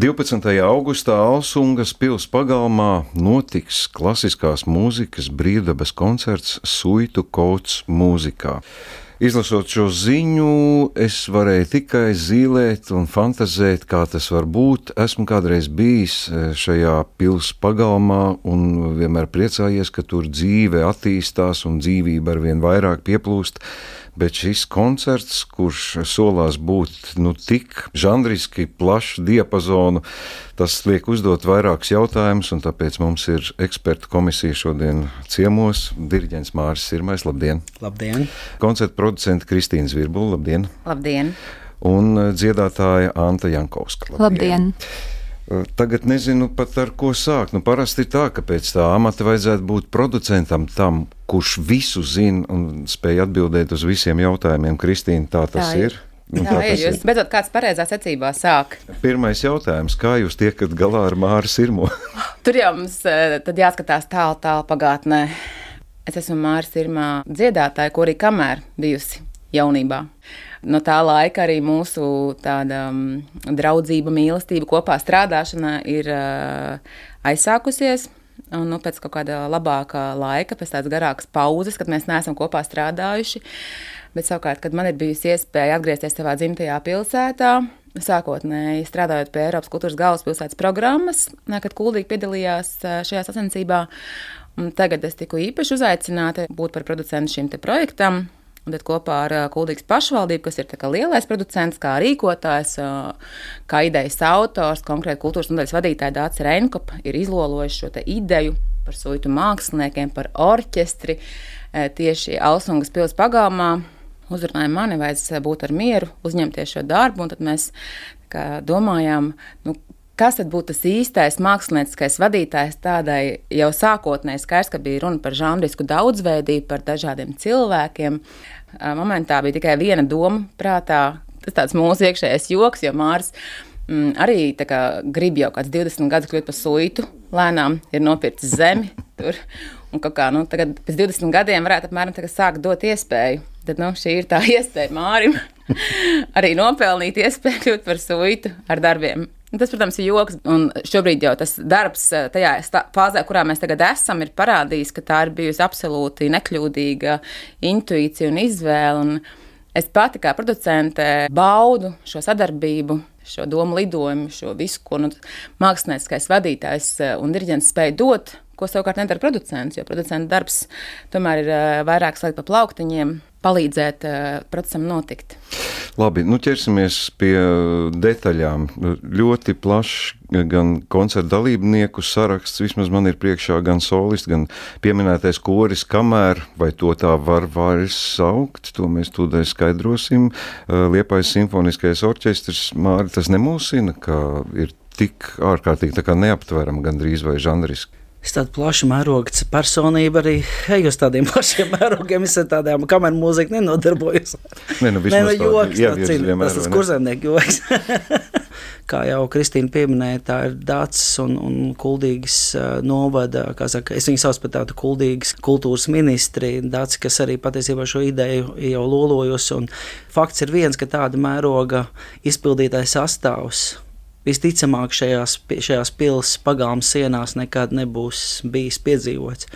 12. augustā Alsungas pils pagalmā notiks klasiskās mūzikas brīvdabas koncerts Suitu Kauts mūzikā. Izlasot šo ziņu, es varēju tikai zīmēt un fantazēt, kā tas var būt. Esmu kādreiz bijis e, šajā pilsētas pagalmā un vienmēr priecājies, ka tur dzīve attīstās un dzīvība ar vien vairāk pieplūst bet šis koncerts, kurš solās būt nu, tik žanriski plašu diapazonu, tas liek uzdot vairākus jautājumus, un tāpēc mums ir ekspertu komisija šodien ciemos. Diriģents Māris Sirmais, labdien! Labdien! Koncerta producenta Kristīna Zvirbula, labdien! Labdien! Un dziedātāja Anta Jankovska. Labdien! labdien. Tagad nezinu pat ar ko sākt. Nu, parasti tā, ka pēc tā amata vajadzētu būt producentam tam, kurš visu zina un spēj atbildēt uz visiem jautājumiem. Kristīna, tā tas tā ir. ir. Nu, tā ir. Jūs beidzot kāds pareizā secībā sāk. Pirmais jautājums, kā jūs tiekat galā ar Māru Sirmo? Tur jau mums jāskatās tālu, tālu pagātnē. Es esmu Māra Sirmā dziedātāja, kur arī kamēr bijusi jaunībā no tā laika arī mūsu tāda um, draudzība, mīlestība, kopā strādāšana ir uh, aizsākusies. Un, nu, pēc kaut kāda labāka laika, pēc tādas garākas pauzes, kad mēs neesam kopā strādājuši. Bet savukārt, kad man ir bijusi iespēja atgriezties savā dzimtajā pilsētā, sākotnēji strādājot pie Eiropas kultūras galvaspilsētas programmas, kad Kuldīgi piedalījās šajā sacensībā, tagad es tiku īpaši uzaicināta būt par producentu šim projektam. Un tad kopā ar Kuldīgas pašvaldību, kas ir lielais producents, kā rīkotājs, kā idejas autors, konkrēti kultūras nodaļas vadītāja Dācis Reinkopa, ir izlolojis šo ideju par suitu māksliniekiem, par orķestri tieši Alsungas pilsētas pagalmā. Uzrunāja mani, vajadzēja būt ar mieru, uzņemties šo darbu, un tad mēs domājām, nu, kas tad būtu tas īstais mākslinieckais vadītājs tādai jau sākotnēji skaidrs, ka bija runa par žanrisku daudzveidību, par dažādiem cilvēkiem. Momentā bija tikai viena doma prātā, tas tāds mūsu iekšējais joks, jo Mārs mm, arī kā, grib jau kāds 20 gadus kļūt par suitu, lēnām ir nopircis zemi tur. Un kā, nu, tagad, pēc 20 gadiem varētu apmēram sākt dot iespēju. Tad nu, šī ir tā iespēja Mārim arī nopelnīt iespēju kļūt par suitu ar darbiem tas, protams, ir joks, un šobrīd jau tas darbs, eh, tajā fāzē, kurā mēs tagad esam, ir parādījis, ka tā ir bijusi absolūti nekļūdīga intuīcija un izvēle. Un es pati kā producente baudu šo sadarbību, šo domu lidojumu, šo visu, ko nu, mākslinieckais vadītājs eh, un diriģents spēja dot, ko savukārt nedara producents, jo producenta darbs tomēr ir eh, vairāk slēgt pa plauktiņiem, palīdzēt procesam notikt. Labi, nu ķersimies pie detaļām. Ļoti plašs gan koncerta dalībnieku saraksts, vismaz man ir priekšā gan solists, gan pieminētais koris, kamēr, vai to tā var vairs saukt, to mēs tūdaļ skaidrosim. Liepais simfoniskais orķestris, Māri, tas nemūsina, ka ir tik ārkārtīgi tā kā neaptveram gandrīz vai žanriski. Es tādu plašu mērogu personību arī eju uz tādiem plašiem mērogiem. Es tādām kameru mūziku nenodarbojos. Nē, nu, Nē, nu joks, jā, cīn, tas ir kurzemnieku joks. kā jau Kristīna pieminēja, tā ir Dācis un, un Kuldīgas novada, saka, es viņu saucu par tādu Kuldīgas kultūras ministri, Dācis, kas arī patiesībā šo ideju jau lolojus, un fakts ir viens, ka tāda mēroga izpildītājs sastāvs visticamāk šajās, šajās pilsētas pagalma sienās nekad nebūs bijis piedzīvots.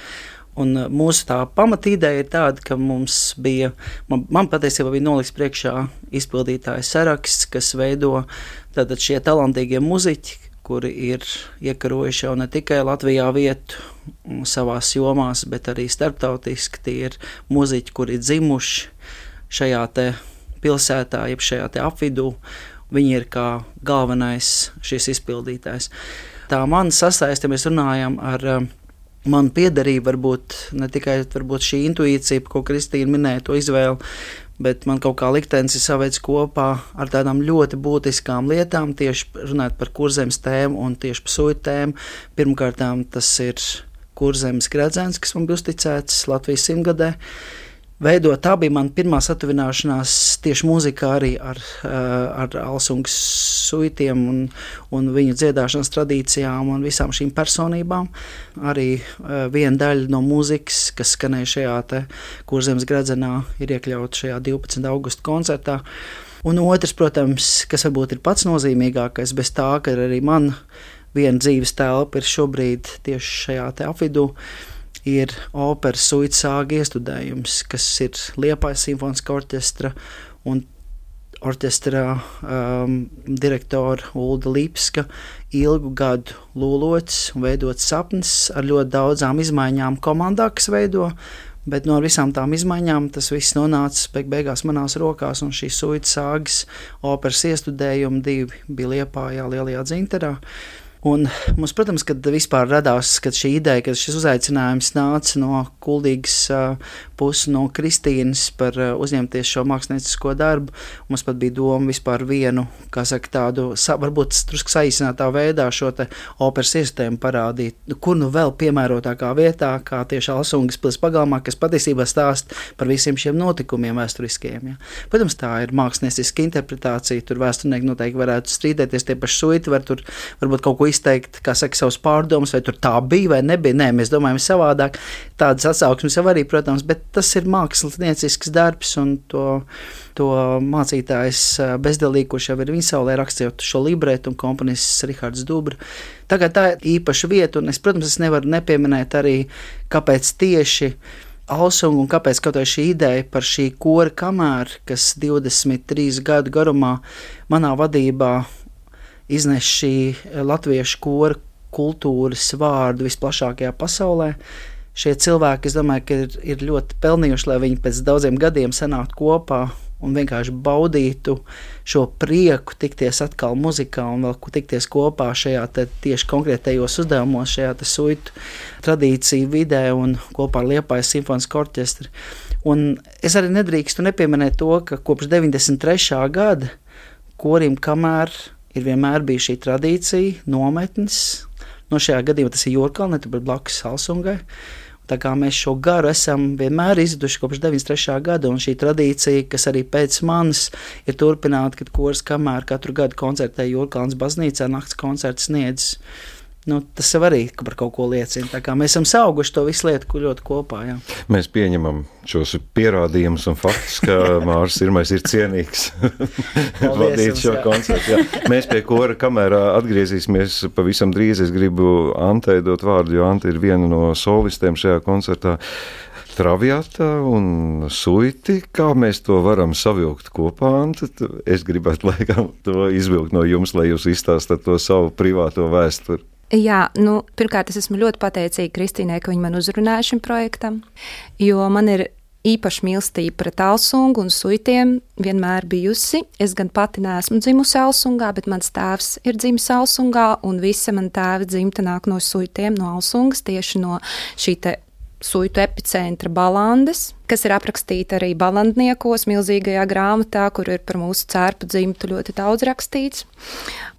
Un uh, mūsu tā pamatīdeja ir tāda, ka mums bija, man, man patiesībā bija nolikts priekšā izpildītāja saraksts, kas veido tātad šie talantīgie muziķi, kuri ir iekarojuši jau ne tikai Latvijā vietu savās jomās, bet arī starptautiski. Tie ir muziķi, kuri dzimuši šajā pilsētā, jeb šajā apvidū, Viņi ir kā galvenais šis izpildītājs. Tā man sasaiste, mēs runājam ar um, manu piedarību, varbūt ne tikai varbūt šī intuīcija, ko Kristīna minēja, to izvēli, bet man kaut kā liktenis ir savaids kopā ar tādām ļoti būtiskām lietām, tieši runājot par kurzemes tēmu un tieši par suitu tēmu. Pirmkārt, tas ir kurzemes gradzens, kas man bija uzticēts Latvijas simtgadē veidot. Tā bija mana pirmā satuvināšanās tieši mūzikā arī ar, eh, ar Alsungas suitiem un, un viņu dziedāšanas tradīcijām un visām šīm personībām. Arī eh, viena daļa no mūzikas, kas skanēja šajā kurzemes gradzenā, ir iekļauta šajā 12. augusta koncertā. Un otrs, protams, kas varbūt ir pats nozīmīgākais, bez tā, ka arī man viena dzīves telpa ir šobrīd tieši šajā apvidū. Ir operas suita sāga iestudējums, kas ir Liepājas simfoniskā orķestra un orķestra um, direktora Ulda Lipska ilgu gadu lūlots un veidots sapnis ar ļoti daudzām izmaiņām komandā, kas veido. Bet no visām tām izmaiņām tas viss nonāca beig beigās manās rokās, un šī suita sāgas operas iestudējuma divi bija Liepājā, Lielajā dzinterā. Un mums, protams, kad vispār radās kad šī ideja, ka šis uzaicinājums nāca no kuldīgas uh, puses, no Kristīnas par uh, uzņemties šo māksliniecisko darbu, mums pat bija doma vispār vienu, kā saka, tādu, sa, varbūt drusku saīsinātā veidā šo te operas iestēmu parādīt, kur nu vēl piemērotākā vietā, kā tieši Alsungas pils pagalmā, kas patiesībā stāst par visiem šiem notikumiem vēsturiskiem. Ja. Protams, tā ir mākslinieciska interpretācija, tur vēsturnieki noteikti varētu strīdēties, tie paši suiti var tur varbūt kaut ko izteikt, kā saka, savus pārdomus, vai tur tā bija vai nebija. Nē, mēs domājam savādāk. Tādas atsauksmes jau arī, protams, bet tas ir māksliniecisks darbs un to. To mācītājs bezdelīgi, kurš jau ir viņa saulē rakstījis šo libretu, un komponists Rihards Dubra. Tagad tā ir īpaša vieta, un es, protams, es nevaru nepieminēt arī, kāpēc tieši Alsunga un kāpēc kaut arī šī ideja par šī kora kamēra, kas 23 gadu garumā manā vadībā iznes šī latviešu kora kultūras vārdu visplašākajā pasaulē. Šie cilvēki, es domāju, ka ir, ir ļoti pelnījuši, lai viņi pēc daudziem gadiem sanāktu kopā un vienkārši baudītu šo prieku, tikties atkal muzikā un vēl tikties kopā šajā tieši konkrētajos uzdevumos, šajā suitu tradīciju vidē un kopā ar Liepājas simfoniskā orķestri. Un es arī nedrīkstu nepieminēt to, ka kopš 93. gada korim kamēr ir vienmēr bijusi šī tradīcija, nometnes. No šajā gadījumā tas ir Jurkalne, bet blakus Salsungai. Tā kā mēs šo garu esam vienmēr izduši kopš 93. gada, un šī tradīcija, kas arī pēc manis ir turpināta, kad kurs kamēr katru gadu koncertē Jurkalnas baznīcā, nakts koncerts sniedz nu, tas jau arī par kaut ko liecina. Mēs esam sauguši to visu lietu ļoti kopā. Jā. Mēs pieņemam šos pierādījumus un faktus, ka Mārcis Irmais ir cienīgs vadīt šo koncertu. Jā. Mēs pie kora kamerā atgriezīsimies pavisam drīz. Es gribu Antei dot vārdu, jo Ante ir viena no solistiem šajā koncertā. Traviata un suiti, kā mēs to varam savilkt kopā, es gribētu laikam to izvilkt no jums, lai jūs izstāstat to savu privāto vēsturi. Jā, nu, pirmkārt, es esmu ļoti pateicīga Kristīnai, ka viņa man uzrunāja šim projektam, jo man ir īpaši mīlestība pret Alsungu un suitiem vienmēr bijusi. Es gan pati neesmu dzimusi Alsungā, bet mans tēvs ir dzimis Alsungā, un visa man tēva dzimta nāk no suitiem, no Alsungas, tieši no šī suitu epicentra balandes, kas ir aprakstīta arī balandniekos, milzīgajā grāmatā, kur ir par mūsu cērpu dzimtu ļoti daudz rakstīts.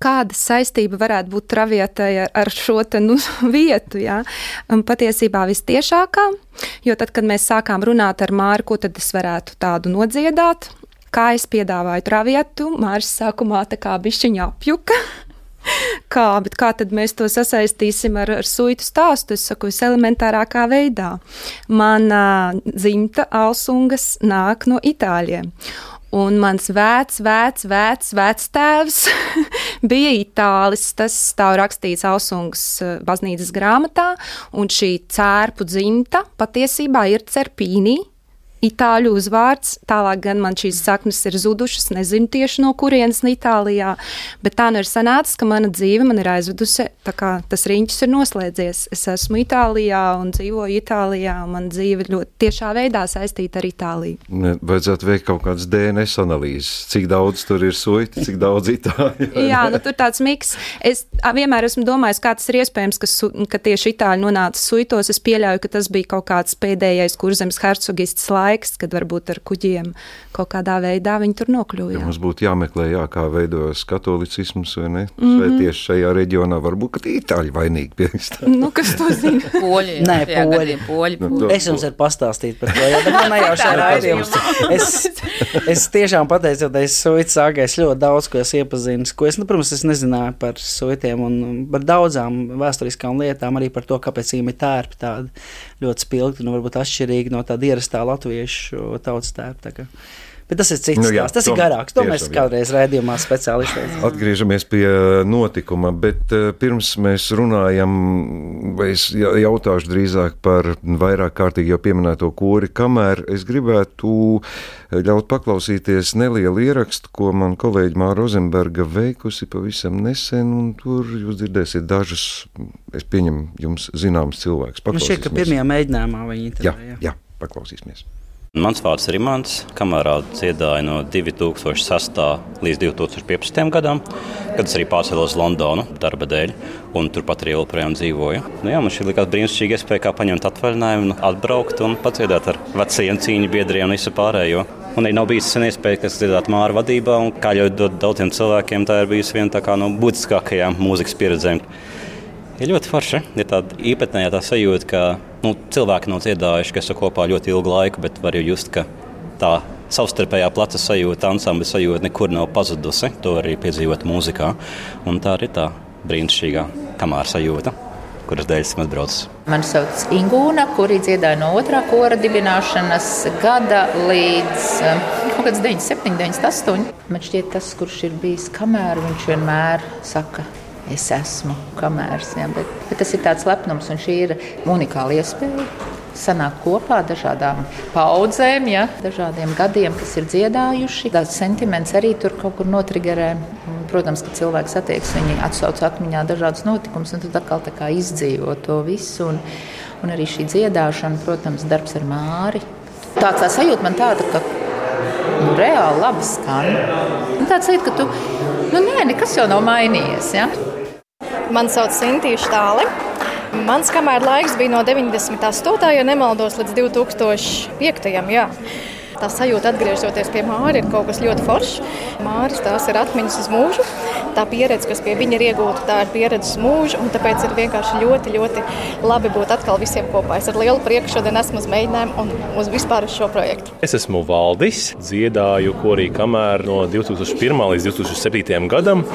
Kāda saistība varētu būt travietai ar šo te, nu, vietu? Ja? Patiesībā vistiešākā, jo tad, kad mēs sākām runāt ar Māru, ko tad es varētu tādu nodziedāt, kā es piedāvāju travietu, Māris sākumā tā kā bišķiņa apjuka. kā, bet kā tad mēs to sasaistīsim ar, ar suitu stāstu? Es saku, viselementārākā veidā. Mana dzimta Alsungas nāk no Itāļiem. Un mans vecs, vecs, vecs, vecs tēvs bija itālis. Tas stāv rakstīts Ausungas eh, baznīcas grāmatā, un šī cērpu dzimta patiesībā ir Cerpīnī itāļu uzvārds. Tālāk gan man šīs saknes ir zudušas, nezinu tieši no kurienes Itālijā, bet tā nu ir sanācis, ka mana dzīve man ir aizvedusi, tā kā tas riņķis ir noslēdzies. Es esmu Itālijā un dzīvoju Itālijā, un man dzīve ļoti tiešā veidā saistīta ar Itāliju. Vajadzētu veikt kaut kādas DNS analīzes, cik daudz tur ir suiti, cik daudz itāļu. Jā, nu, tur tāds miks. Es vienmēr esmu domājis, kā tas ir iespējams, ka, su, ka tieši itāļi nonāca suitos. Es pieļauju, ka tas bija kaut kāds pēdējais kurzemes hercogists laiks laiks, kad varbūt ar kuģiem kaut kādā veidā viņi tur nokļuva. Ja mums būtu jāmeklē, jā, kā veidojas katolicisms, vai ne? Mm -hmm. Vai tieši šajā reģionā varbūt itāļi vainīgi pie tā. Nu, kas to zina? poļi. Jā, Nē, jā, poļi. poļi. Nu, to, es jums varu pastāstīt par to, jā, bet man nejaušā raidījums. Es, es tiešām pateicoties suitu sāgai, es ļoti daudz ko esmu iepazinis, ko es, nu, protams, es nezināju par suitiem un par daudzām vēsturiskām lietām, arī par to, kāpēc viņiem ir tērpi tādi ļoti spilgti un varbūt atšķirīgi no tāda ierastā latviešu tautas tērpa. Bet tas ir cits nu, jā, stāsts. Tas to, ir garāks. To mēs kādreiz redzējām speciālistiem. Atgriežamies pie notikuma, bet pirms mēs runājam, es jautāšu drīzāk par vairāk kārtīgi jau pieminēto kori, kamēr es gribētu ļaut paklausīties nelielu ierakstu, ko man kolēģi Māra Rozenberga veikusi pavisam nesen, un tur jūs dzirdēsiet dažus, es pieņemu, jums zināmus cilvēkus. Man šķiet, ka pirmajā mēģinājumā viņi intervēja. Jā, jā, paklausīsimies. Mans vārds ir Imants. Kamerā dziedāju no 2006. līdz 2015. gadam, kad es arī pārcēlos uz Londonu darba dēļ, un turpat arī joprojām dzīvoju. Nu, jā, man šī likās brīnišķīga iespēja, kā paņemt atvaļinājumu, atbraukt un padziedāt ar veciem cīņu biedriem un visu pārējo. Un arī nav bijusi sen iespēja, kas dziedāt māra vadībā, un kā jau daudziem cilvēkiem, tā ir bijusi viena no būtiskākajām mūzikas pieredzēm. Ir ļoti forši. Ir tāda īpatnējā tā sajūta, ka nu, cilvēki nav dziedājuši, kas ir kopā ļoti ilgu laiku, bet var jau just, ka tā savstarpējā pleca sajūta, ansambļa sajūta nekur nav pazudusi. To arī piedzīvot mūzikā. Un tā arī tā brīnišķīgā kamāra sajūta. Kuras dēļ esmu atbraucis? Mani sauc Ingūna, kuri dziedāja no otrā kora dibināšanas gada līdz um, kaut kāds 97, 98. Man šķiet, tas, kurš ir bijis kamēr, viņš vienmēr saka, es esmu kamērs. Ja, bet, bet tas ir tāds lepnums, un šī ir unikāla iespēja. Sanākt kopā dažādām paudzēm, ja, dažādiem gadiem, kas ir dziedājuši. Tas sentiments arī tur kaut kur notrigerē. Protams, ka cilvēks attiekas, viņi atsauc atmiņā dažādus notikumus, un tad atkal kā izdzīvo to visu. Un, un arī šī dziedāšana, protams, darbs ar māri. Tāds tā sajūta man tāda, ka nu, reāli labi skan. Tāds sajūta, ka tu, nu nē, nekas jau nav mainījies. Ja? Mani sauc Sintīša Štāle. Mans kamēr laiks bija no 98. ja nemaldos, līdz 2005. Jā. Tā sajūta, atgriežoties pie Māra, ir kaut kas ļoti foršs. Māris tās ir atmiņas uz mūžu. Tā pieredze, kas pie viņa ir iegūta, tā ir pieredze uz mūžu. Tāpēc ir vienkārši ļoti, ļoti labi būt atkal visiem kopā. Es ar lielu prieku šodien esmu uz mēģinājumu un uz vispār uz šo projektu. Es esmu Valdis, dziedāju korī kamēr no 2001. līdz 2007. gadam.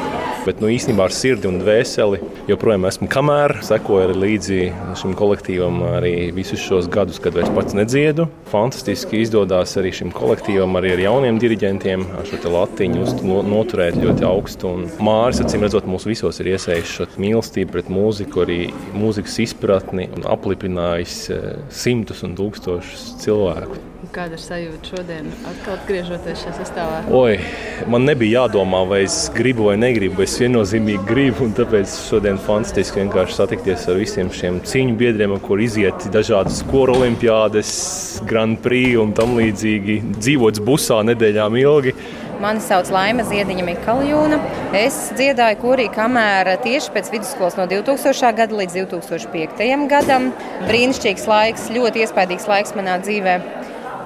Bet nu, īstenībā ar sirdi un dvēseli joprojām esmu kamēr. Sekoju līdzi šim kolektīvam arī visus šos gadus, kad es pats nedziedu. Fantastiski izdodas arī šim kolektīvam, arī ar jauniem diriģentiem, ar šo latiņu noturēt ļoti augstu. Un Māris, acīm redzot, mūs visos ir iesaistīts šo mīlestību pret mūziku, arī mūzikas izpratni un aplipinājis eh, simtus un tūkstošus cilvēku. Kāda ir sajūta šodien, atkal atgriežoties šajā sastāvā? Oi, man nebija jādomā, vai es gribu vai negribu. Es viennozīmīgi gribu, un tāpēc šodien fantastiski vienkārši satikties ar visiem šiem cīņu biedriem, kur iziet dažādas skolu olimpiādes, Grand Prix un tam līdzīgi. Dzīvots busā nedēļām ilgi. Mani sauc Laima Ziediņa Mikaljūna. Es dziedāju korī kamēr tieši pēc vidusskolas no 2000. gada līdz 2005. gadam. Brīnišķīgs laiks, ļoti iespaidīgs laiks manā dzīvē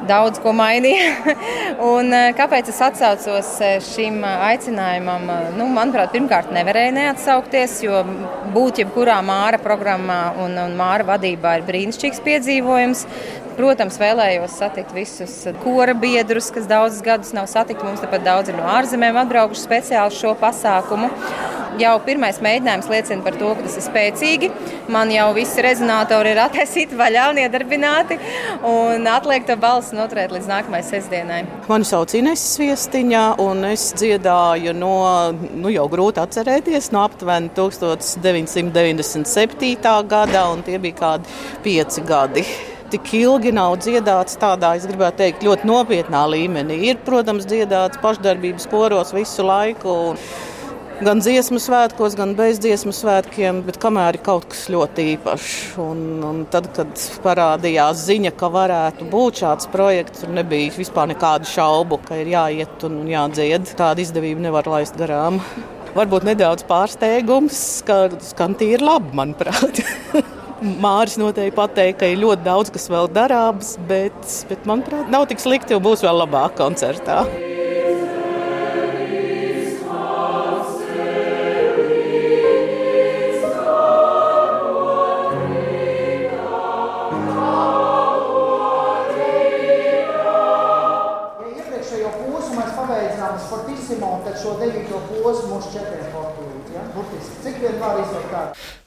daudz ko mainīja. un, eh, kāpēc es atsaucos eh, šim eh, aicinājumam? Nu, manuprāt, pirmkārt, nevarēju neatsaukties, jo būt jebkurā māra programmā un, un māra vadībā ir brīnišķīgs piedzīvojums. Protams, vēlējos satikt visus kora biedrus, kas daudzus gadus nav satikti. Mums tepat daudz ir no ārzemēm atbraukuši speciāli šo pasākumu. Jau pirmais mēģinājums liecina par to, ka tas ir spēcīgi. Man jau visi rezonātori ir attaisīti vaļā un iedarbināti. Un atliek to balsi noturēt līdz nākamajai sestdienai. Mani sauc Ines Sviestiņā, un es dziedāju no, nu jau grūti atcerēties, no aptuveni 1997. gada, un tie bija kādi pieci gadi tik ilgi nav dziedāts tādā, es gribētu teikt, ļoti nopietnā līmenī. Ir, protams, dziedāts pašdarbības koros visu laiku. Gan dziesmu svētkos, gan bez dziesmu svētkiem, bet kamēr ir kaut kas ļoti īpašs. Un, un tad, kad parādījās ziņa, ka varētu būt šāds projekts, tur nebija vispār nekādu šaubu, ka ir jāiet un jādzied. Tāda izdevība nevar laist garām. Varbūt nedaudz pārsteigums, ka skan tīri labi, manuprāt. Māris noteikti pateica, ka ir ļoti daudz kas vēl darāms, bet, bet manuprāt, nav tik slikti, jo būs vēl labāk koncertā.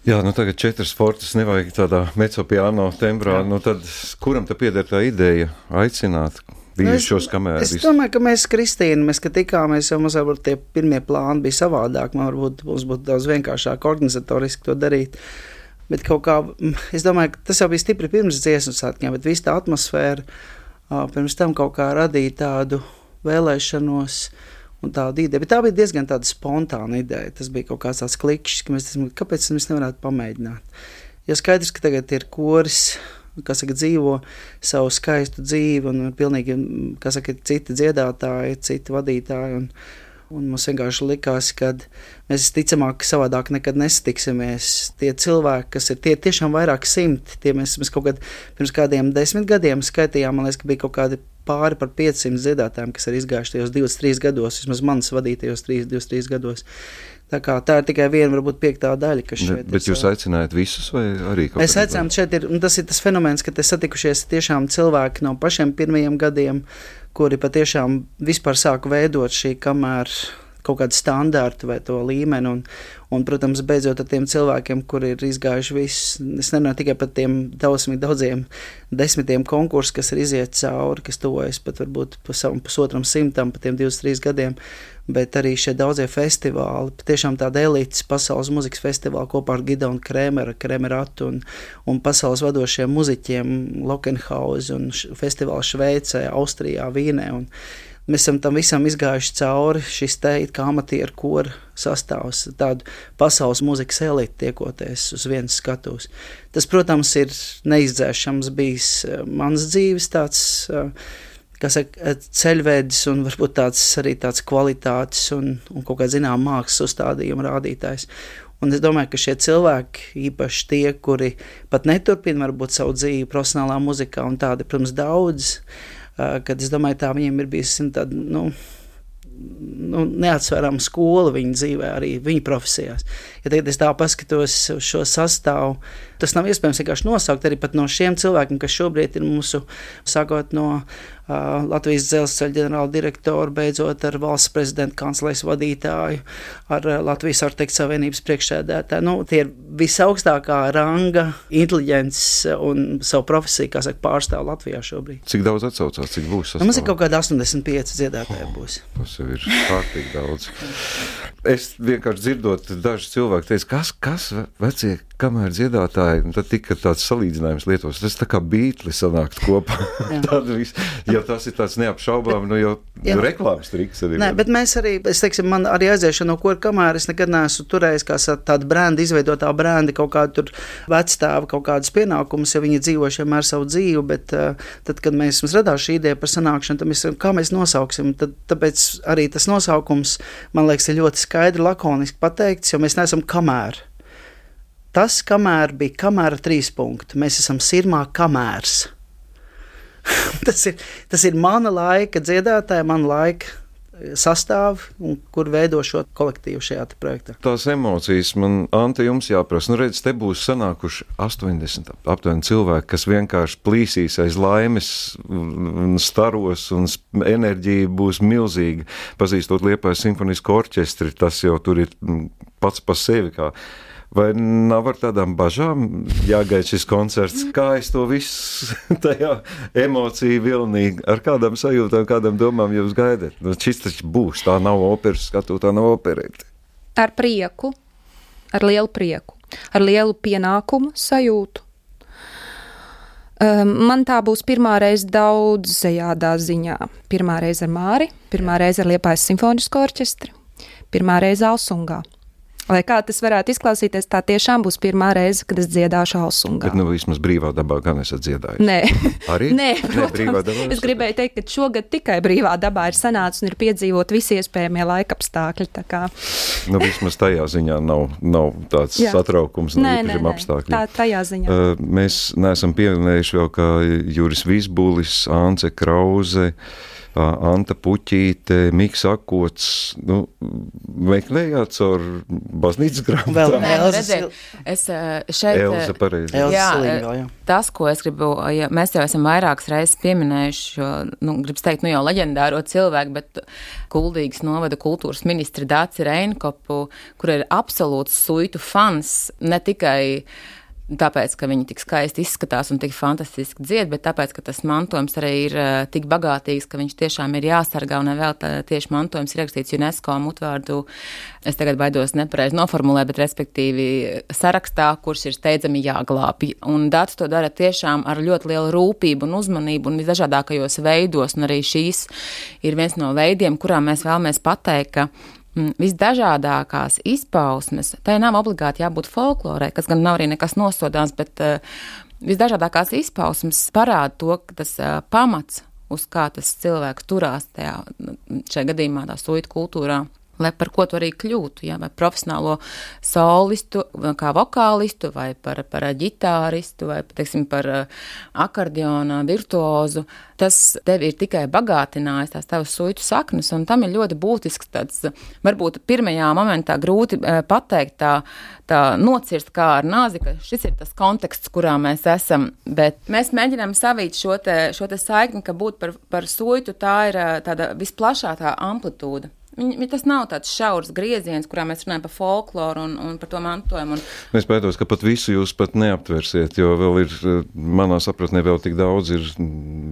Jā, nu tagad četras fortas nevajag tādā mecopiano tembrā. Jā. Nu tad kuram te pieder tā ideja aicināt bijušos kamēr? Es domāju, ka mēs, Kristīna, mēs, kad tikāmies, jau mums varbūt tie pirmie plāni bija savādāk. Man varbūt mums būtu daudz vienkāršāk organizatoriski to darīt. Bet kaut kā, es domāju, ka tas jau bija stipri pirms dziesmu svētkiem, bet viss tā atmosfēra pirms tam kaut kā radīja tādu vēlēšanos un tādu ideju. Bet tā bija diezgan spontāna ideja. Tas bija kaut kāds tāds klikšķis, ka mēs domājam, kāpēc mēs nevarētu pamēģināt. Jo skaidrs, ka tagad ir koris, kas saka, dzīvo savu skaistu dzīvi, un pilnīgi, kas saka, citi dziedātāji, citi vadītāji. Un, Un mums vienkārši likās, ka mēs ticamāk, ka savādāk nekad nesatiksimies. Tie cilvēki, kas ir tie tiešām vairāk simti, tie mēs, mēs kaut kad pirms kādiem desmit gadiem skaitījām, man liekas, ka bija kaut kādi pāri par 500 dziedātājiem, kas ir izgājuši tajos 23 gados, vismaz manas vadītajos 23 gados. Tā, kā, tā ir tikai viena, varbūt piekta daļa, kas šeit ne, ir. Bet jūs aicinājāt visus, vai arī kaut ko tādu? Mēs aicinām, šeit ir, tas ir tas fenomens, ka te satikušies tiešām cilvēki no pašiem pirmajiem gadiem, kuri patiešām vispār sāka veidot šī kamēr kaut kādu standārtu vai to līmeni. Un, un, protams, beidzot ar tiem cilvēkiem, kuri ir izgājuši visu, es nerunāju tikai par tiem daudziem, daudziem desmitiem konkursiem, kas ir iziet cauri, kas tuvojas pat varbūt savam pusotram simtam, pa tiem 23 gadiem. Bet arī šie daudzie festivāli, patiešām tāda elites pasaules muzikas festivāli kopā ar Gidonu Kremeru, Kremeratu un, un pasaules vadošiem muziķiem Lokenhausen un festivālu Šveicē, Austrijā, Vīnē. Un, Mēs esam tam visam izgājuši cauri. Šis te ir kā amatieru kora sastāvs, tādu pasaules muzikas elites tiekoties uz vienas skatuves. Tas, protams, ir neizdzēšams bijis eh, mans dzīves tāds. Eh, saka, ceļvedis un varbūt tāds arī tāds kvalitātes un, un kaut kāda zināmā mākslas uzstādījuma rādītājs. Un es domāju, ka šie cilvēki, īpaši tie, kuri pat neturpina varbūt savu dzīvi profesionālā muzikā, un tādi, protams, daudz, uh, kad es domāju, tā viņiem ir bijusi tāda. Nu, nu, neatsverama skola viņa dzīvē, arī viņa profesijās. Ja tagad es tā paskatos uz šo sastāvu, tas nav iespējams vienkārši nosaukt arī no šiem cilvēkiem, kas šobrīd ir mūsu, sākot no Latvijas dzelzceļa ģenerāla direktoru, beidzot ar valsts prezidenta kanclēs vadītāju, ar Latvijas arhitektu savienības priekšsēdētāju. Nu, tie ir visaugstākā ranga, inteliģents un savu profesiju, kā saka, pārstāv Latvijā šobrīd. Cik daudz atsaucās, cik būs? Nu, mums ir kaut kādi 85 dziedātāji būs. Tas jau ir kārtīgi daudz. Es vienkārši dzirdot, daži cilvēki teica, kas, kas vecie kamēr dziedātāji, tad tika tāds salīdzinājums lietos. Tas tā kā bītli sanākt kopā. ja tas ir tāds neapšaubām, nu jau jā. reklāmas triks arī. Nē, bet mēs arī, es teiksim, man arī aiziešana no kora kamēr es nekad neesmu turējis kā tādu brēndu, izveidotā brēndi kaut kādu tur vecstāvu, kaut kādus pienākumus, ja viņi dzīvo vienmēr savu dzīvi, bet uh, tad, kad mēs mums radās šī ideja par sanākšanu, tad mēs, kā mēs nosauksim, tad tāpēc arī tas nosaukums, man liekas, ir ļoti skaidri, lakoniski pateikts, jo mēs neesam kamēr. Tas, kamēr bija kamēr trīs punkti, mēs esam sirmā kamērs. tas, ir, tas ir mana laika dziedātāja, mana laika sastāv un kur veido šo kolektīvu šajā projektā. Tās emocijas man, Ante, jums jāprasa. Nu, redz, te būs sanākuši 80 aptuveni cilvēki, kas vienkārši plīsīs aiz laimes, staros, un enerģija būs milzīga. Pazīstot Liepājas simfonisko orķestri, tas jau tur ir pats pa sevi. Kā Vai nav ar tādām bažām jāgaida šis koncerts? Kā es to visu tajā emociju vilnī, ar kādām sajūtām, kādām domām jūs gaidat? Nu, šis taču būs, tā nav operas skatu, tā nav operēta. Ar prieku, ar lielu prieku, ar lielu pienākumu sajūtu. Um, man tā būs pirmā reize daudzajādā ziņā. Pirmā reize ar Māri, pirmā reize ar Liepājas simfonisko orķestri, pirmā reize Alsungā. Lai kā tas varētu izklausīties, tā tiešām būs pirmā reize, kad es dziedāšu Alsungā. Bet, nu, vismaz brīvā dabā gan esat dziedājis. Nē, arī Nē, protams, Nē, es gribēju teikt, ka šogad tikai brīvā dabā ir sanācis un ir piedzīvot visi iespējamie laikapstākļi. Nu, vismaz tajā ziņā nav, nav tāds Jā. satraukums no īpašiem apstākļiem. Tā, tajā ziņā. Uh, mēs neesam pieminējuši vēl kā Juris Visbulis, Ance Krauze. Uh, Anta Puķīte, Miks Akots, nu, meklējāt caur baznīcas grāmatām. Vēl redzēt, es šeit. Elza pareizi. Jā, Slingo, jā. Tas, ko es gribu, ja mēs jau esam vairākas reizes pieminējuši, jo, nu, gribas teikt, nu jau leģendāro cilvēku, bet Kuldīgas novada kultūras ministri Dāci Reinkopu, kur ir absolūts suitu fans, ne tikai tāpēc, ka viņi tik skaisti izskatās un tik fantastiski dzied, bet tāpēc, ka tas mantojums arī ir uh, tik bagātīgs, ka viņš tiešām ir jāsargā un vēl tā, tieši mantojums ir ierakstīts UNESCO mutvārdu. Es tagad baidos nepareizi noformulēt, bet respektīvi sarakstā, kurš ir steidzami jāglābj. Un dats to dara tiešām ar ļoti lielu rūpību un uzmanību un visdažādākajos veidos, un arī šīs ir viens no veidiem, kurā mēs vēlamies pateikt, ka visdažādākās izpausmes. Tai nav obligāti jābūt folklorai, kas gan nav arī nekas nosodāms, bet uh, visdažādākās izpausmes parāda to, ka tas uh, pamats, uz kā tas cilvēks turās tajā, šajā gadījumā, tā suitu kultūrā, lai par ko tu arī kļūtu, ja, vai profesionālo solistu, kā vokālistu, vai par, par ģitāristu, vai, teiksim, par uh, akordiona virtuozu. Tas tev ir tikai bagātinājis tās tavas suitu saknes, un tam ir ļoti būtisks tāds, varbūt pirmajā momentā grūti uh, pateikt tā, tā nocirst kā ar nāzi, ka šis ir tas konteksts, kurā mēs esam, bet mēs mēģinām savīt šo te, šo te saikni, ka būt par, par suitu tā ir uh, tāda visplašākā amplitūda. Viņi, tas nav tāds šaurs grieziens, kurā mēs runājam par folkloru un, un par to mantojumu. Un... Es baidos, ka pat visu jūs pat neaptversiet, jo vēl ir, manā sapratnē, vēl tik daudz ir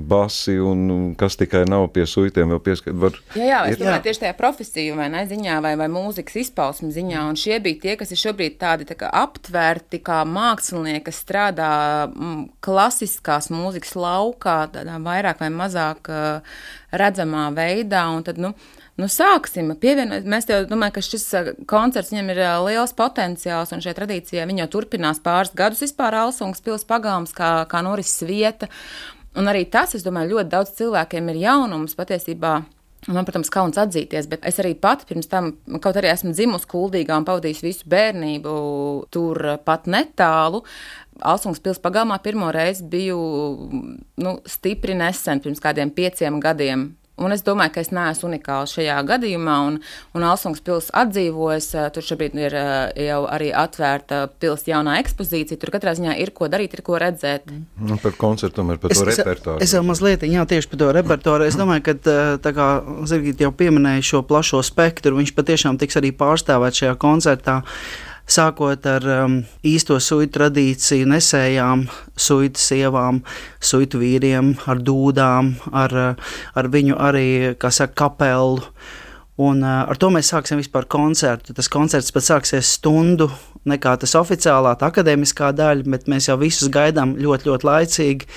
basi un kas tikai nav pie suitiem vēl pieskat. Var, jā, jā, es domāju, tieši tajā profesiju vai ne ziņā vai, vai mūzikas izpausmu ziņā, un šie bija tie, kas ir šobrīd tādi tā kā aptvērti kā mākslinieki, kas strādā m, mm, klasiskās mūzikas laukā, tādā vairāk vai mazāk uh, redzamā veidā, un tad, nu, Nu, sāksim, pievienot. Mēs jau domājam, ka šis koncerts viņam ir liels potenciāls, un šī tradīcija jau turpinās pāris gadus vispār Alsungas pils pagalms, kā, kā norises vieta. Un arī tas, es domāju, ļoti daudz cilvēkiem ir jaunums patiesībā. Man, protams, kauns atzīties, bet es arī pati pirms tam, kaut arī esmu dzimusi kuldīgā un pavadījusi visu bērnību tur pat netālu. Alsungas pilsēta pagalmā pirmo reizi biju nu, stipri nesen, pirms kādiem pieciem gadiem. Un es domāju, ka es neesmu unikāls šajā gadījumā, un, un Alsungas pilsēta atdzīvojas. Eh, tur šobrīd ir eh, jau arī atvērta pilsēta jaunā ekspozīcija. Tur katrā ziņā ir ko darīt, ir ko redzēt. Nu, par koncertu un par to es, repertuāru. Es, es jau mazliet, jā, tieši par to repertuāru. Es domāju, ka eh, tā kā Zirgīt jau pieminēja šo plašo spektru, viņš patiešām tiks arī pārstāvēt šajā koncertā sākot ar um, īsto suitu tradīciju, nesējām, suitu sievām, suitu vīriem, ar dūdām, ar, ar viņu arī, kā saka, kapelu. Un, uh, ar to mēs sāksim vispār koncertu. Tas koncerts pat sāksies stundu nekā tas oficiālā, tā akadēmiskā daļa, bet mēs jau visus gaidām ļoti, ļoti laicīgi,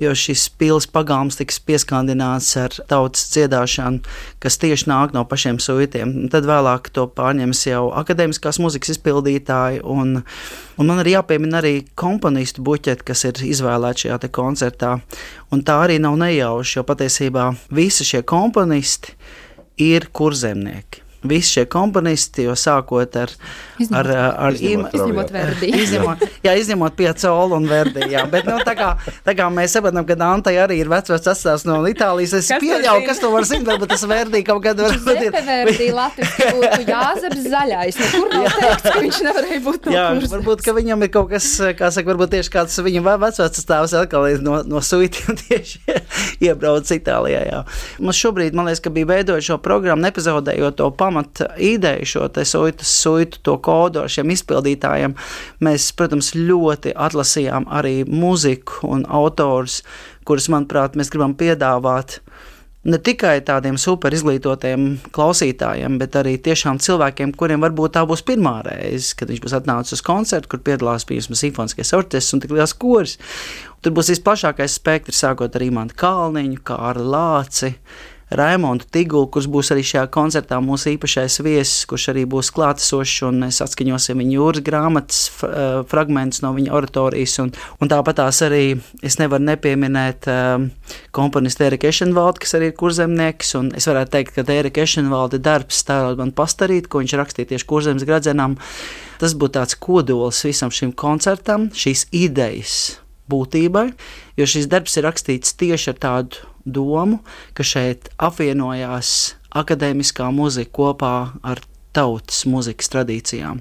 jo šis pils pagalms tiks pieskandināts ar tautas dziedāšanu, kas tieši nāk no pašiem suitiem. Tad vēlāk to pārņems jau akadēmiskās muzikas izpildītāji, un, un man ir jāpiemina arī komponistu buķeti, kas ir izvēlēti šajā koncertā, un tā arī nav nejauši, jo patiesībā visi šie komponisti ir kurzemnieki visi šie komponisti, jo sākot ar, izņemot, ar, ar izņemot, izņemot Verdi. izņemot, jā, izņemot Piecolu un Verdi, jā, bet nu, tā, kā, tā kā mēs saprotam, ka Dantai arī ir vecvec atstāsts no Itālijas, es kas pieļauju, kas to var zināt, varbūt tas Verdi kaut kad var būt. Ir Verdi latviski būtu Jāzeps zaļais, nekur nav teikts, ka viņš nevarēja būt no Jā, kursas. varbūt, ka viņam ir kaut kas, kā saka, varbūt tieši kāds viņa vecvec stāvs atkal no, no suitiem tieši iebrauc Itālijā, jā. Mums šobrīd, man liekas, ka bija veidojot šo programmu, nepazaudējot to pamata ideju, šo te suitu, suitu to kodu ar šiem izpildītājiem, mēs, protams, ļoti atlasījām arī muziku un autors, kurus, manuprāt, mēs gribam piedāvāt ne tikai tādiem super izglītotiem klausītājiem, bet arī tiešām cilvēkiem, kuriem varbūt tā būs pirmā reize, kad viņš būs atnācis uz koncertu, kur piedalās piemēram simfoniskais orķestris un tik liels koris. Tur būs visplašākais spektrs, sākot ar Imants Kalniņu, kā ar Lāci. Raimondu Tigulu, kurš būs arī šajā koncertā mūsu īpašais viesis, kurš arī būs klātesošs, mēs atskaņosim viņa jūras grāmatas uh, fragmentus no viņa oratorijas. Un, un tāpat tās arī es nevaru nepieminēt uh, komponistu Eriku Ešenvaldu, kas arī ir kurzemnieks, es varētu teikt, ka Erika Ešenvalda darbs stāvot man pastarīt, ko viņš rakstīja tieši kurzemes gradzenām. Tas būtu tāds kodols visam šim koncertam, šīs idejas būtībai, jo šis darbs ir rakstīts tieši ar tādu domu, ka šeit apvienojās akadēmiskā mūzika kopā ar tautas mūzikas tradīcijām.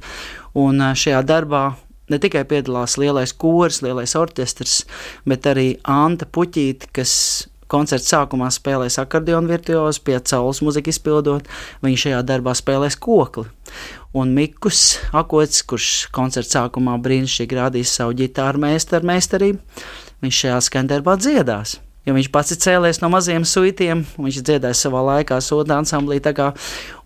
Un šajā darbā ne tikai piedalās lielais koris, lielais orķestris, bet arī Anta Puķīte, kas koncerta sākumā spēlēs akordionu virtuozi, pie caules muziku izpildot, viņš šajā darbā spēlēs kokli. Un Mikus Akots, kurš koncerta sākumā brīnišķīgi rādīs savu ģitāru meistaru meistarību, viņš šajā skandarbā dziedās jo viņš pats ir cēlies no maziem suitiem, viņš dziedāja savā laikā soda ansamblī.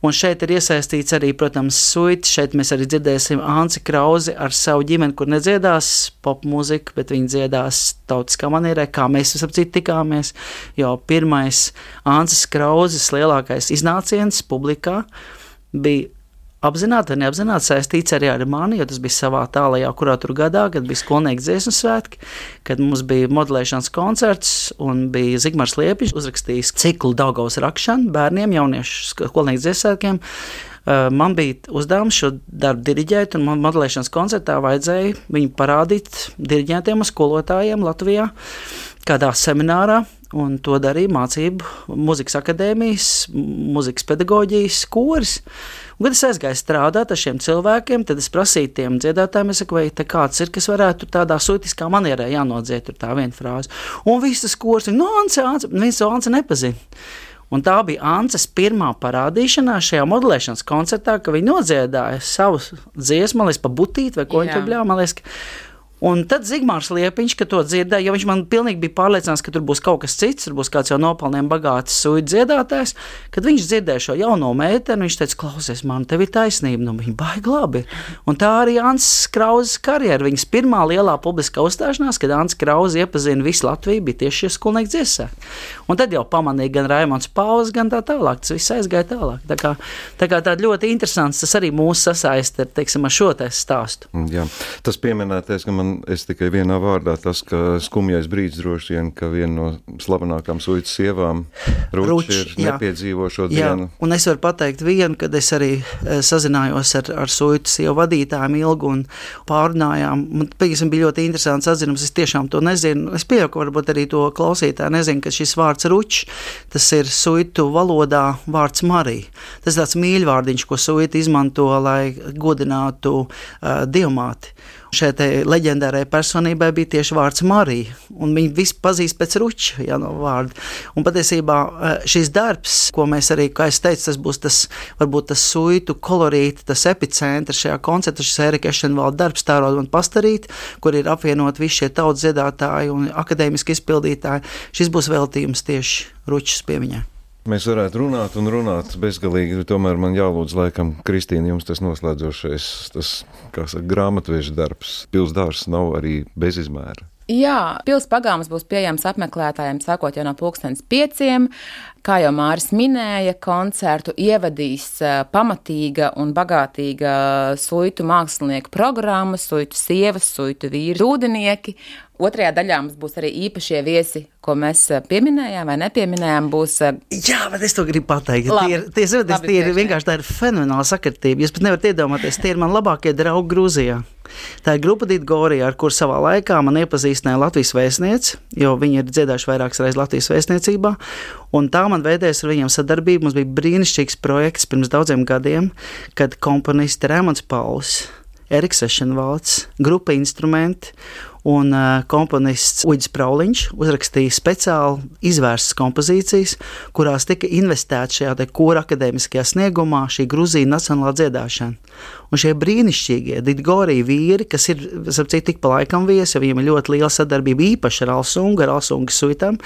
Un šeit ir iesaistīts arī, protams, suiti. Šeit mēs arī dzirdēsim Anci Krauzi ar savu ģimeni, kur nedziedās pop mūziku, bet viņi dziedās tautiskā manierē, kā mēs ap citu tikāmies. Jo pirmais Ancis Krauzes lielākais iznāciens publikā bija apzināti vai neapzināti saistīts arī ar mani, jo tas bija savā tālajā, kurā tur gadā, kad bija skolnieku dziesmu svētki, kad mums bija modelēšanas koncerts un bija Zigmārs Liepiņš uzrakstījis ciklu Daugavas rakšanu bērniem, jauniešu skolnieku dziesmu svētkiem. Man bija uzdevums šo darbu diriģēt, un man modelēšanas koncertā vajadzēja viņu parādīt diriģentiem un skolotājiem Latvijā kādā seminārā, un to darīja mācību muzikas akadēmijas, muzikas pedagoģijas koris. Un, kad es aizgāju strādāt ar šiem cilvēkiem, tad es prasīju tiem dziedātājiem, saku, vai te kāds ir, kas varētu tādā sūtiskā manierē jānodzied tā viena frāze. Un visas kurs, no nu, Ance, Ance, viens to Ance nepazina. Un tā bija Ances pirmā parādīšanās šajā modelēšanas koncertā, ka viņi nodziedāja savu dziesmu, man liekas, pa butīti vai ko viņi tur bļāva. Un tad Zigmārs Liepiņš, kad to dzirdēja, jo viņš man pilnīgi bija pārliecināts, ka tur būs kaut kas cits, tur būs kāds jau nopelniem bagāts suidu dziedātājs. Kad viņš dzirdēja šo jauno meiteni, viņš teica, klausies, man te ir taisnība, nu viņa baigi labi. Un tā arī Ants Krauzes karjera, viņas pirmā lielā publiskā uzstāšanās, kad Ants Krauze iepazina visu Latviju, bija tieši šie skolnieki dziesmē. Un tad jau pamanīja gan Raimons Pauls, gan tā tālāk, tas viss aizgāja tālāk. Tā kā, tā kā tāda ļoti interesants, tas arī mūs sasaista ar, teiksim, ar šo stāstu. Jā, tas pieminētais, ka man es tikai vienā vārdā tas, ka skumjais brīdis droši vien, ka viena no slavenākām suitas sievām Ruči ir jā. nepiedzīvo šo jā. dienu. Un es varu pateikt vienu, kad es arī eh, sazinājos ar, ar suitas sievu vadītājiem ilgu un pārunājām. Man piemēram, bija ļoti interesants atzinums, es tiešām to nezinu. Es pieļauju, ka varbūt arī to klausītāji nezinu, ka šis vārds Ruči, tas ir suitu valodā vārds Marija. Tas tāds mīļvārdiņš, ko suita izmanto, lai godinātu uh, dievmāti. Šai leģendārai personībai bija tieši vārds Marija, un viņi visi pazīst pēc ruča ja, no vārda. Un patiesībā eh, šis darbs, ko mēs arī, kā es teicu, tas būs tas, varbūt tas suitu kolorīti, tas epicentrs šajā koncertā, šis Erika Ešenvalda darbs, tārot un pastarīt, kur ir apvienot visi šie tautas dziedātāji un akadēmiski izpildītāji. Šis būs veltījums tieši ručas piemiņai. Mēs varētu runāt un runāt bezgalīgi, tomēr man jālūdz, laikam, Kristīna, jums tas noslēdzošais, tas, saka, grāmatveža darbs. Pilsdārs nav arī bezizmēra. Jā, pilsētas pagalms būs pieejams apmeklētājiem sākot jau no pulkstenes pieciem. Kā jau Māris minēja, koncertu ievadīs pamatīga un bagātīga suitu mākslinieku programma, suitu sievas, suitu vīri, ūdenieki. Otrajā daļā mums būs arī īpašie viesi, ko mēs pieminējām vai nepieminējām. Būs... Jā, bet es to gribu pateikt. Labi, tie ir, tie, labi, tie ir vienkārši tā ir fenomenāla sakritība. Jūs pat nevarat iedomāties, tie ir man labākie draugi Grūzijā. Tā ir grupa Digorija, ar kur savā laikā man iepazīstināja Latvijas vēstniece, jo viņi ir dziedājuši vairākas reizes Latvijas vēstniecībā. Un tā man veidojās ar viņiem sadarbība. Mums bija brīnišķīgs projekts pirms daudziem gadiem, kad komponists Rēmons Pauls, Eriks Ešenvalds, grupa instrumenti un komponists Uģis Prauliņš uzrakstīja speciāli izvērstas kompozīcijas, kurās tika investēta šajā kora akadēmiskajā sniegumā šī Grūzija nacionālā dziedāšana. Un šie brīnišķīgie Digorija vīri, kas ir, cik tik pa laikam viesi, viņiem ir ļoti liela sadarbība īpaši ar Alsungu, ar Alsungu suitām,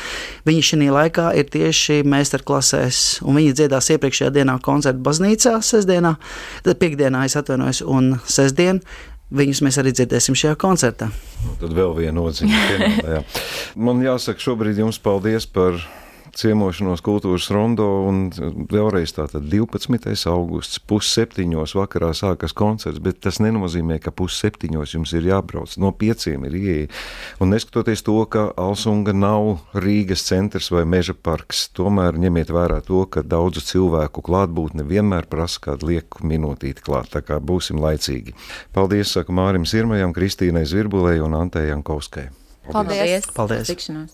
viņi šī laikā ir tieši meistarklasēs, un viņi dziedās iepriekšējā dienā koncertu baznīcā, sestdienā, piekdienā es atvainojos, un sestdien Viņus mēs arī dzirdēsim šajā koncertā. Tad vēl viena nozīme. Man jāsaka, šobrīd jums paldies par ciemošanos kultūras rondo, un vēlreiz tātad 12. augusts, pusseptiņos vakarā sākas koncerts, bet tas nenozīmē, ka pusseptiņos jums ir jābrauc, no pieciem ir ieeja. Un neskatoties to, ka Alsunga nav Rīgas centrs vai meža parks, tomēr ņemiet vērā to, ka daudzu cilvēku klātbūtne vienmēr prasa kādu lieku minūtīti klāt, tā kā būsim laicīgi. Paldies, saka Mārim Sirmajam, Kristīnai Zvirbulei un Antējai Jankovskai. Paldies! Paldies! Paldies.